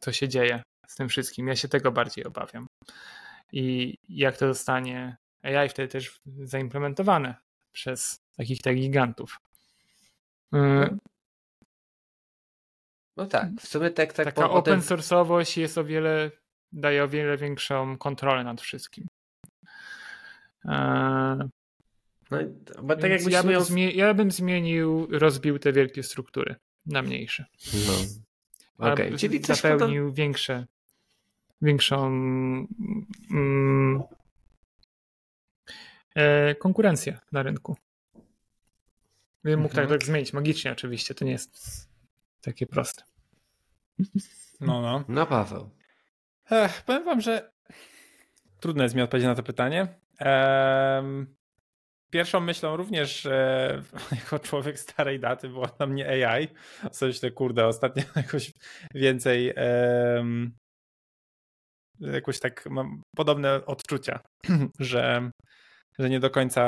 co się dzieje z tym wszystkim. Ja się tego bardziej obawiam. I jak to zostanie AI wtedy też zaimplementowane przez takich tak gigantów. Y, no tak, w sumie tak, tak Taka open source'owość jest o wiele, daje o wiele większą kontrolę nad wszystkim. E, no, bo tak jakbyś ja, bym zmie- ja bym zmienił, rozbił te wielkie struktury na mniejsze. No. Okay. Czyli zapełnił to... większe, większą mm, e, konkurencję na rynku. Mógł tak mhm. tak, tak zmienić magicznie oczywiście, to nie jest takie proste. No, no. No, Paweł. Ech, powiem wam, że trudno jest mi odpowiedzieć na to pytanie. Um, pierwszą myślą również, że jako człowiek starej daty była na mnie AI. Coś te kurde, ostatnio jakoś więcej um, jakoś tak mam podobne odczucia, że, że nie do końca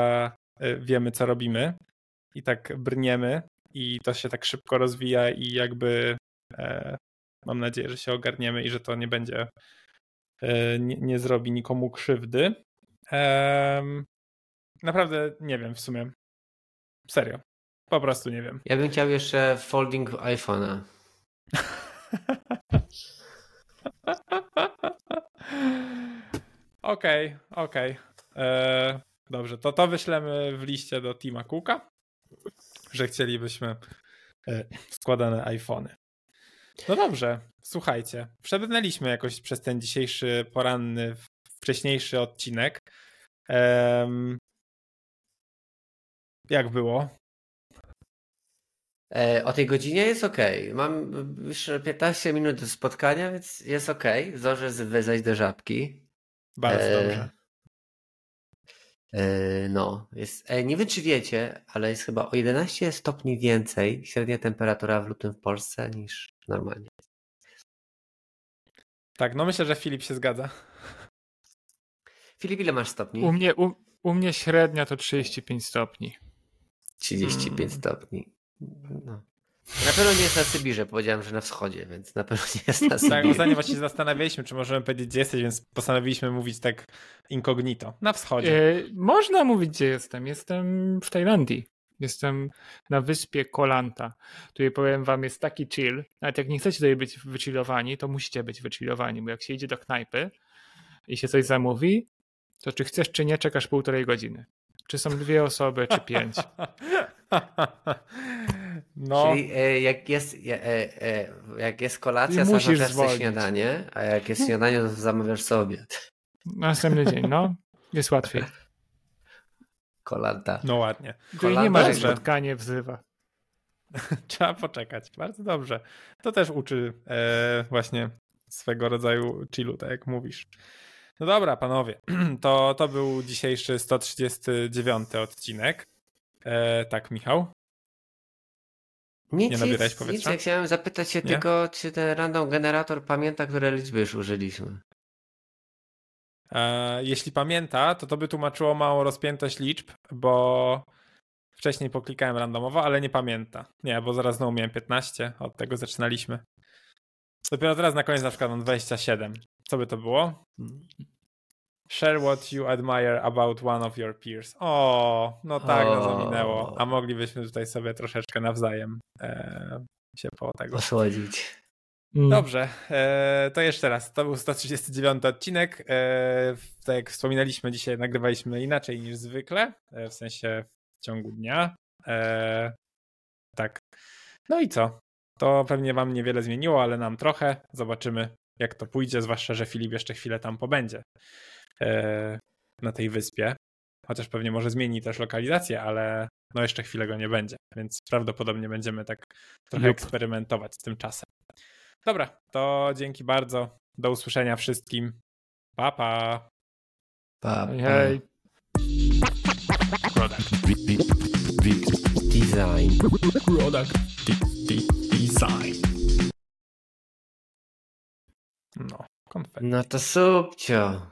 e, wiemy, co robimy i tak brniemy i to się tak szybko rozwija i jakby e, mam nadzieję, że się ogarniemy i że to nie będzie e, nie, nie, zrobi nikomu krzywdy. E, naprawdę nie wiem w sumie. Serio. Po prostu nie wiem. Ja bym chciał jeszcze folding iPhone'a. Okej, okej. Okay, okay. Dobrze, to to wyślemy w liście do Tima Cooka że chcielibyśmy e, składane iPhony. No dobrze, słuchajcie. Przebrnęliśmy jakoś przez ten dzisiejszy poranny, wcześniejszy odcinek. Um, jak było? E, o tej godzinie jest ok. Mam już 15 minut do spotkania, więc jest ok. Zdążę wyzać do żabki. Bardzo e, dobrze. E, no, jest, e, nie wiem czy wiecie, ale jest chyba o 11 stopni więcej średnia temperatura w lutym w Polsce niż normalnie. Tak, no myślę, że Filip się zgadza. Filip, ile masz stopni? U mnie, u, u mnie średnia to 35 stopni. 35 hmm. stopni. No. Na pewno nie jest na Sybirze, powiedziałem, że na wschodzie, więc na pewno nie jest na Sybirze. Tak, ostatnio właśnie zastanawialiśmy, czy możemy powiedzieć, gdzie jesteś, więc postanowiliśmy mówić tak incognito. Na wschodzie. E, można mówić, gdzie jestem. Jestem w Tajlandii. Jestem na wyspie Kolanta. Tutaj powiem wam, jest taki chill. Nawet jak nie chcecie tutaj być wychillowani, to musicie być wychillowani, bo jak się idzie do knajpy i się coś zamówi, to czy chcesz, czy nie, czekasz półtorej godziny. Czy są dwie osoby, czy pięć. No. Czyli e, jak, jest, e, e, jak jest kolacja, zamawiasz sobie śniadanie, a jak jest śniadanie, to zamawiasz sobie obiad. Następny dzień, no. Jest łatwiej. Kolanta. No ładnie. Kolanta, nie ma, że spotkanie wzywa. Trzeba poczekać. Bardzo dobrze. To też uczy e, właśnie swego rodzaju chillu, tak jak mówisz. No dobra, panowie. To, to był dzisiejszy 139 odcinek. E, tak, Michał? Nic, nie nabierałeś powietrza? Nic, ja chciałem zapytać się nie? tylko, czy ten random generator pamięta, które liczby już użyliśmy. E, jeśli pamięta, to to by tłumaczyło małą rozpiętość liczb, bo wcześniej poklikałem randomowo, ale nie pamięta. Nie, bo zaraz znowu miałem 15, od tego zaczynaliśmy. Dopiero teraz na koniec na przykład mam 27. Co by to było? Share what you admire about one of your peers. O, no tak, o. no minęło. A moglibyśmy tutaj sobie troszeczkę nawzajem e, się po tego. Osłodzić. Mm. Dobrze, e, to jeszcze raz. To był 139 odcinek. E, tak jak wspominaliśmy, dzisiaj nagrywaliśmy inaczej niż zwykle, e, w sensie w ciągu dnia. E, tak. No i co? To pewnie wam niewiele zmieniło, ale nam trochę. Zobaczymy, jak to pójdzie, zwłaszcza, że Filip jeszcze chwilę tam pobędzie na tej wyspie. Chociaż pewnie może zmieni też lokalizację, ale no jeszcze chwilę go nie będzie, więc prawdopodobnie będziemy tak trochę Jup. eksperymentować z tym czasem. Dobra, to dzięki bardzo. Do usłyszenia wszystkim. Pa, pa. Pa, pa. Hej. Product. Design. Product. Design. No, konfetti. No to subcio.